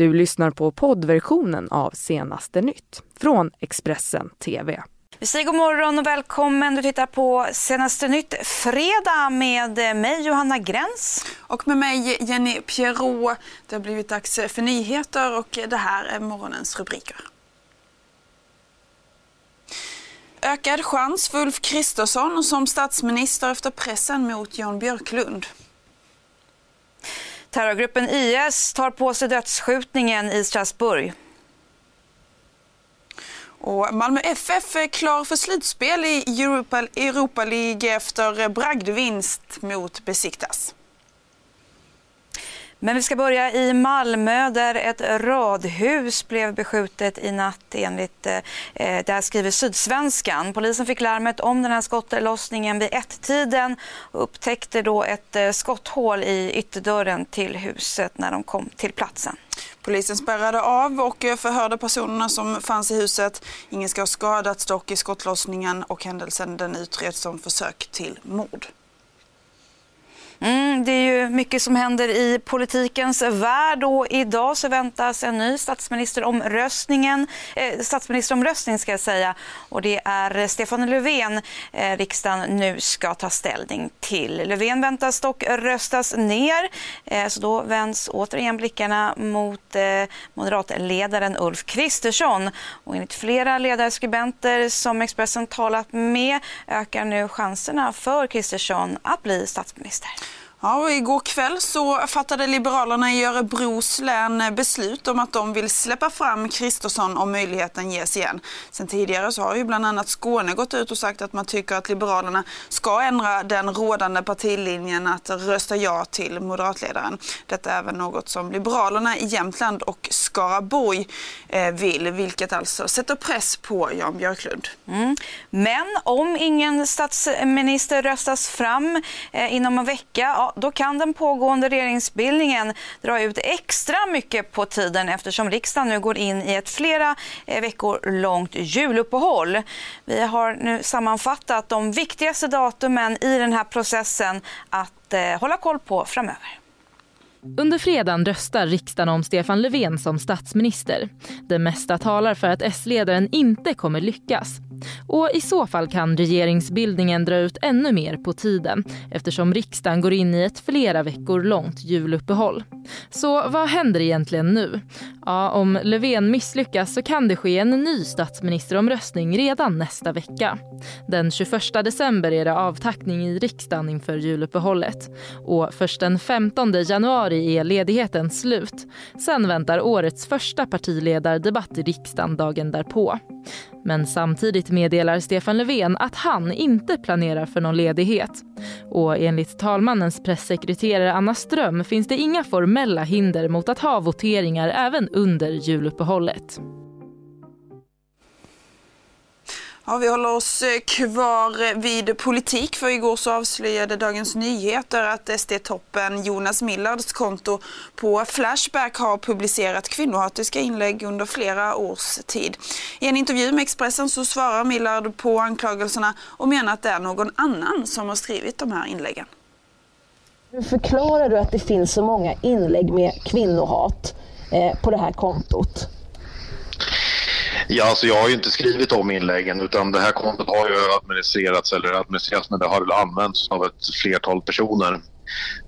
Du lyssnar på poddversionen av Senaste nytt från Expressen TV. Vi säger god morgon och välkommen. Du tittar på Senaste nytt fredag med mig Johanna Gräns. Och med mig Jenny Pierrot. Det har blivit dags för nyheter och det här är morgonens rubriker. Ökad chans för Ulf Kristersson som statsminister efter pressen mot Jan Björklund. Terrorgruppen IS tar på sig dödsskjutningen i Strasbourg. Och Malmö FF är klar för slutspel i Europa, Europa League efter bragdvinst mot Besiktas. Men vi ska börja i Malmö där ett radhus blev beskjutet i natt enligt, eh, eh det här skriver Sydsvenskan. Polisen fick larmet om den här skottlossningen vid ett-tiden och upptäckte då ett eh, skotthål i ytterdörren till huset när de kom till platsen. Polisen spärrade av och eh, förhörde personerna som fanns i huset. Ingen ska ha skadats dock i skottlossningen och händelsen den utreds som försök till mord. Mm, det är ju mycket som händer i politikens värld och idag så väntas en ny statsministeromröstningen, eh, statsministeromröstning ska jag säga och det är Stefan Löfven eh, riksdagen nu ska ta ställning till. Löfven väntas dock röstas ner eh, så då vänds återigen blickarna mot eh, moderatledaren Ulf Kristersson och enligt flera ledarskribenter som Expressen talat med ökar nu chanserna för Kristersson att bli statsminister. Ja, och igår kväll så fattade Liberalerna i Örebros län beslut om att de vill släppa fram Kristersson om möjligheten ges igen. Sen tidigare så har ju bland annat Skåne gått ut och sagt att man tycker att Liberalerna ska ändra den rådande partilinjen att rösta ja till moderatledaren. Detta är även något som Liberalerna i Jämtland och Skaraborg eh, vill, vilket alltså sätter press på Jan Björklund. Mm. Men om ingen statsminister röstas fram eh, inom en vecka, då kan den pågående regeringsbildningen dra ut extra mycket på tiden eftersom riksdagen nu går in i ett flera eh, veckor långt juluppehåll. Vi har nu sammanfattat de viktigaste datumen i den här processen att eh, hålla koll på framöver. Under fredagen röstar riksdagen om Stefan Löfven som statsminister. Det mesta talar för att S-ledaren inte kommer lyckas. Och i så fall kan regeringsbildningen dra ut ännu mer på tiden eftersom riksdagen går in i ett flera veckor långt juluppehåll. Så vad händer egentligen nu? Ja, om Löfven misslyckas så kan det ske en ny statsministeromröstning redan nästa vecka. Den 21 december är det avtackning i riksdagen inför juluppehållet. Och först den 15 januari är ledigheten slut. Sen väntar årets första partiledardebatt i riksdagen dagen därpå. Men samtidigt meddelar Stefan Löfven att han inte planerar för någon ledighet. Och enligt talmannens pressekreterare Anna Ström finns det inga formella hinder mot att ha voteringar även under juluppehållet. Ja, vi håller oss eh, kvar eh, vid politik för igår så avslöjade Dagens Nyheter att SD-toppen Jonas Millards konto på Flashback har publicerat kvinnohatiska inlägg under flera års tid. I en intervju med Expressen så svarar Millard på anklagelserna och menar att det är någon annan som har skrivit de här inläggen. Hur förklarar du att det finns så många inlägg med kvinnohat eh, på det här kontot? Ja, alltså jag har ju inte skrivit om inläggen utan det här kontot har ju administrerats eller administrerats men det har väl använts av ett flertal personer.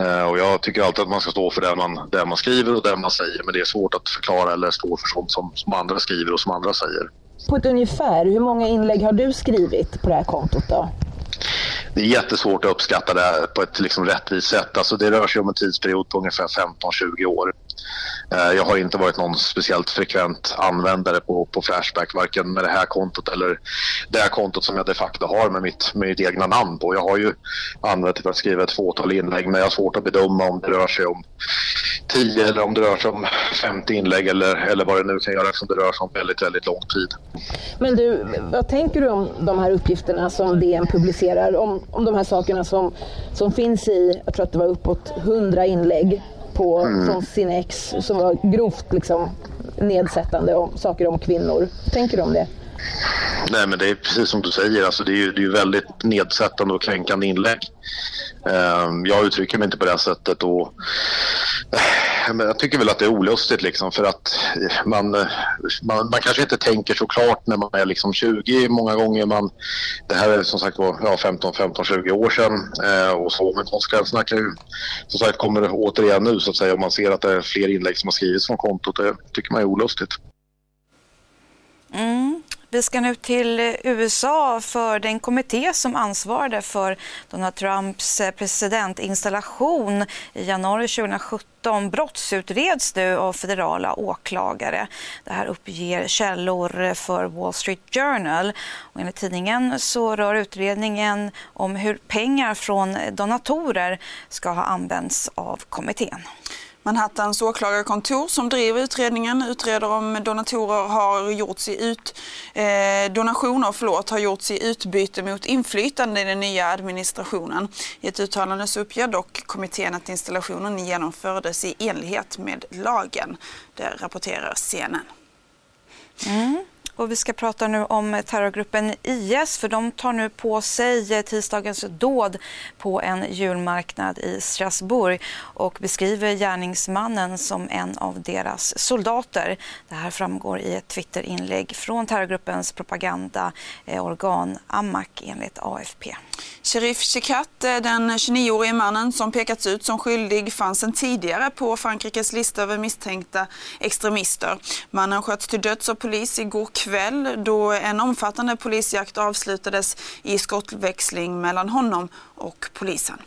Uh, och jag tycker alltid att man ska stå för det man, det man skriver och det man säger men det är svårt att förklara eller stå för sånt som, som andra skriver och som andra säger. På ett ungefär, hur många inlägg har du skrivit på det här kontot då? Det är jättesvårt att uppskatta det på ett liksom rättvist sätt. Alltså det rör sig om en tidsperiod på ungefär 15-20 år. Eh, jag har inte varit någon speciellt frekvent användare på, på Flashback, varken med det här kontot eller det här kontot som jag de facto har med mitt, med mitt egna namn på. Jag har ju använt det för att skriva ett fåtal inlägg, men jag har svårt att bedöma om det rör sig om 10 eller om det rör sig om 50 inlägg eller, eller vad det nu kan göra eftersom det rör sig om väldigt, väldigt lång tid. Men du, vad tänker du om de här uppgifterna som DN publicerar? Om, om de här sakerna som, som finns i, jag tror att det var uppåt 100 inlägg på, mm. från sin ex som var grovt liksom, nedsättande om saker om kvinnor. Tänker du om det? Nej men det är precis som du säger, alltså det är ju det är väldigt nedsättande och kränkande inlägg. Ehm, jag uttrycker mig inte på det sättet och jag tycker väl att det är olustigt liksom för att man, man, man kanske inte tänker så klart när man är liksom 20 många gånger. Man, det här är som sagt var ja, 15, 15, 20 år sedan eh, och så men konsekvenserna kan ju som sagt kommer återigen nu så att säga om man ser att det är fler inlägg som har skrivits från kontot. Det tycker man är olustigt. Mm. Vi ska nu till USA för den kommitté som ansvarade för Donald Trumps eh, presidentinstallation i januari 2017 brottsutreds nu av federala åklagare. Det här uppger källor för Wall Street Journal. Och enligt tidningen så rör utredningen om hur pengar från donatorer ska ha använts av kommittén. Manhattans åklagarkontor som driver utredningen utreder om donatorer har gjorts i ut, eh, donationer förlåt, har gjorts i utbyte mot inflytande i den nya administrationen. I ett uttalande så uppger dock kommittén att installationen genomfördes i enlighet med lagen. Det rapporterar CNN. Mm. Och vi ska prata nu om terrorgruppen IS för de tar nu på sig tisdagens dåd på en julmarknad i Strasbourg och beskriver gärningsmannen som en av deras soldater. Det här framgår i ett Twitterinlägg från terrorgruppens propagandaorgan Amak enligt AFP. Sherif Chekat, den 29-årige mannen som pekats ut som skyldig, fanns sedan tidigare på Frankrikes lista över misstänkta extremister. Mannen sköts till döds av polis igår kväll då en omfattande polisjakt avslutades i skottväxling mellan honom och polisen.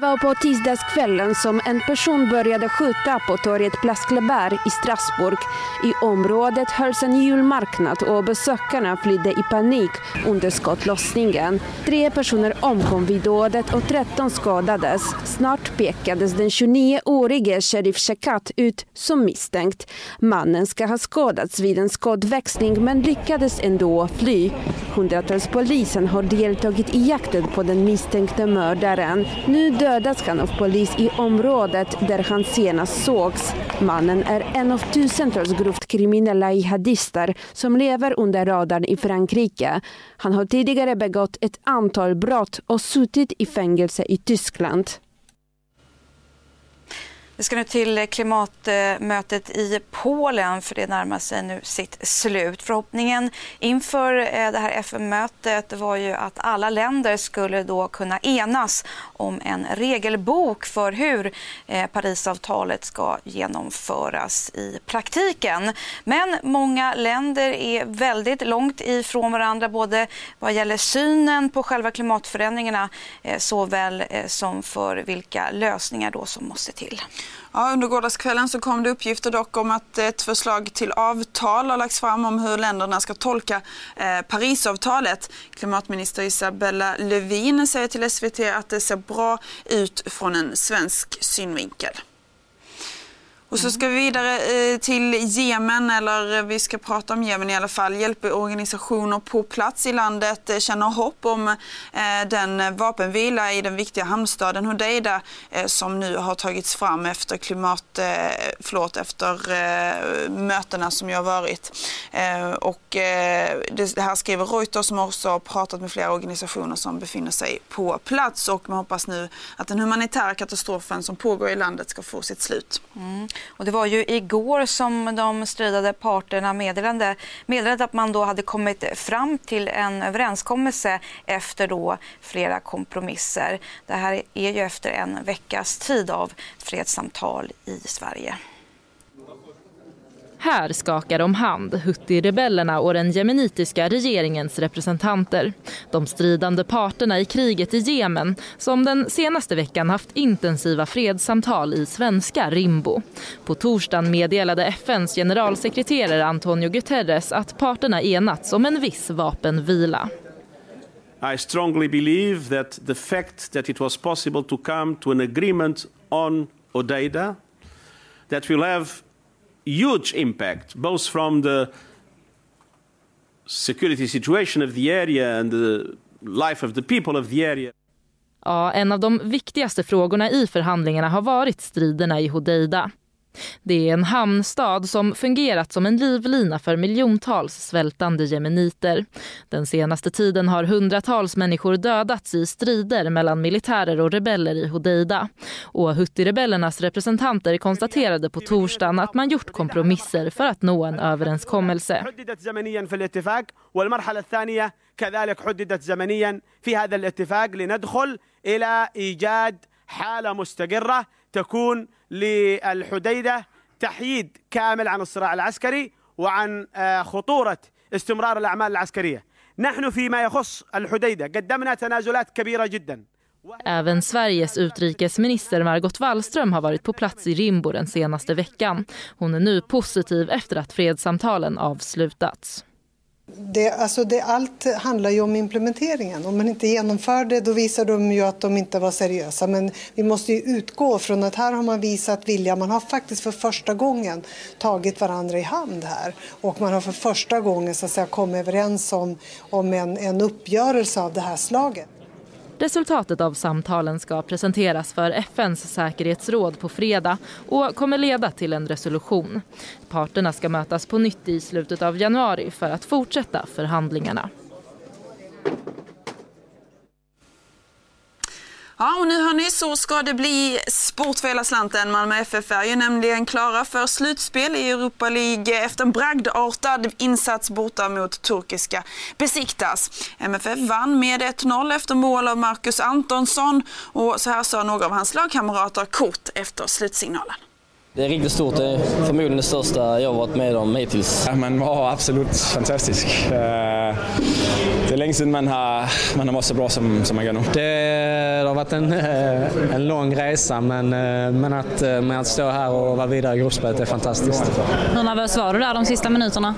Det var på tisdagskvällen som en person började skjuta på torget Place Kleber i Strasbourg. I området hölls en julmarknad och besökarna flydde i panik under skottlossningen. Tre personer omkom vid dådet och 13 skadades. Snart pekades den 29-årige sheriff Shekat ut som misstänkt. Mannen ska ha skadats vid en skottväxling men lyckades ändå fly. Hundratals polisen har deltagit i jakten på den misstänkte mördaren. Nu dödas han av polis i området där han senast sågs. Mannen är en av tusentals grovt kriminella jihadister som lever under radarn i Frankrike. Han har tidigare begått ett antal brott och suttit i fängelse i Tyskland. Vi ska nu till klimatmötet i Polen för det närmar sig nu sitt slut. Förhoppningen inför eh, det här FN-mötet var ju att alla länder skulle då kunna enas om en regelbok för hur eh, Parisavtalet ska genomföras i praktiken. Men många länder är väldigt långt ifrån varandra både vad gäller synen på själva klimatförändringarna eh, såväl som för vilka lösningar då som måste till. Ja, under gårdagskvällen så kom det uppgifter dock om att ett förslag till avtal har lagts fram om hur länderna ska tolka eh, Parisavtalet. Klimatminister Isabella Lövin säger till SVT att det ser bra ut från en svensk synvinkel. Och så ska vi vidare eh, till Jemen, eller vi ska prata om Jemen i alla fall. Hjälporganisationer på plats i landet eh, känner hopp om eh, den vapenvila i den viktiga hamnstaden Hodeida som nu har tagits fram efter klimat, förlåt, efter mötena som har varit. Och det här skriver Reuters som också har pratat med flera organisationer som befinner sig på plats och man hoppas nu att den humanitära katastrofen som pågår i landet ska få sitt slut. Mm. Och det var ju igår som de stridande parterna meddelade, meddelade att man då hade kommit fram till en överenskommelse efter då flera kompromisser. Det här är ju efter en veckas tid av fredssamtal i Sverige. Här skakar de hand, Huthi-rebellerna och den jemenitiska regeringens representanter. De stridande parterna i kriget i Jemen som den senaste veckan haft intensiva fredssamtal i svenska Rimbo. På torsdagen meddelade FNs generalsekreterare Antonio Guterres att parterna enats om en viss vapenvila. I strongly believe that the fact that it was possible to come to an agreement on Odeida that will have huge impact, both from the security situation of the area and the life of the people of the area. Ja, en av de viktigaste frågorna i förhandlingarna har varit striderna i Hodeida. Det är en hamnstad som fungerat som en livlina för miljontals svältande jemeniter. Den senaste tiden har hundratals människor dödats i strider mellan militärer och rebeller i Hodeida. Och Houthi-rebellernas representanter konstaterade på torsdagen att man gjort kompromisser för att nå en överenskommelse. كذلك حددت زمنيا في هذا الاتفاق لندخل الى ايجاد حاله مستقره تكون للحديده تحييد كامل عن الصراع العسكري وعن خطوره استمرار الاعمال العسكريه. نحن فيما يخص الحديده قدمنا تنازلات كبيره جدا. Även Sveriges utrikesminister Margot Wallström har varit på plats i Rimbo den senaste veckan. Hon är nu positiv efter att fredssamtalen avslutats. Det, alltså det, allt handlar ju om implementeringen. Om man inte genomför det då visar de ju att de inte var seriösa. Men vi måste ju utgå från att här har man visat vilja. Man har faktiskt för första gången tagit varandra i hand här. Och man har för första gången så att säga, kommit överens om, om en, en uppgörelse av det här slaget. Resultatet av samtalen ska presenteras för FNs säkerhetsråd på fredag och kommer leda till en resolution. Parterna ska mötas på nytt i slutet av januari för att fortsätta förhandlingarna. Ja, och nu hörni så ska det bli sport för hela slanten. Malmö FF är ju nämligen klara för slutspel i Europa League efter en bragdartad insats borta mot turkiska Besiktas. MFF vann med 1-0 efter mål av Marcus Antonsson och så här sa några av hans lagkamrater kort efter slutsignalen. Det är riktigt stort. Det är förmodligen det största jag varit med om hittills. Ja, man var absolut fantastisk. Det är länge sedan man har, man har varit så bra som, som man gör nu. Det, det har varit en, en lång resa men, men att, med att stå här och vara vidare i gruppspelet är fantastiskt. Hur nervös var du där de sista minuterna?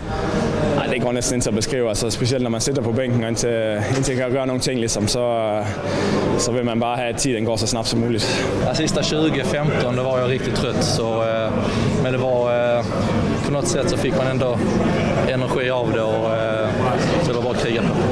Ja, det går nästan inte att beskriva, alltså, speciellt när man sitter på bänken och inte, inte kan göra någonting liksom, så, så vill man bara ha att tiden går så snabbt som möjligt. Ja, sista 20-15 då var jag riktigt trött så men det var på något sätt så fick man ändå energi av det och så det var bara att kriga på.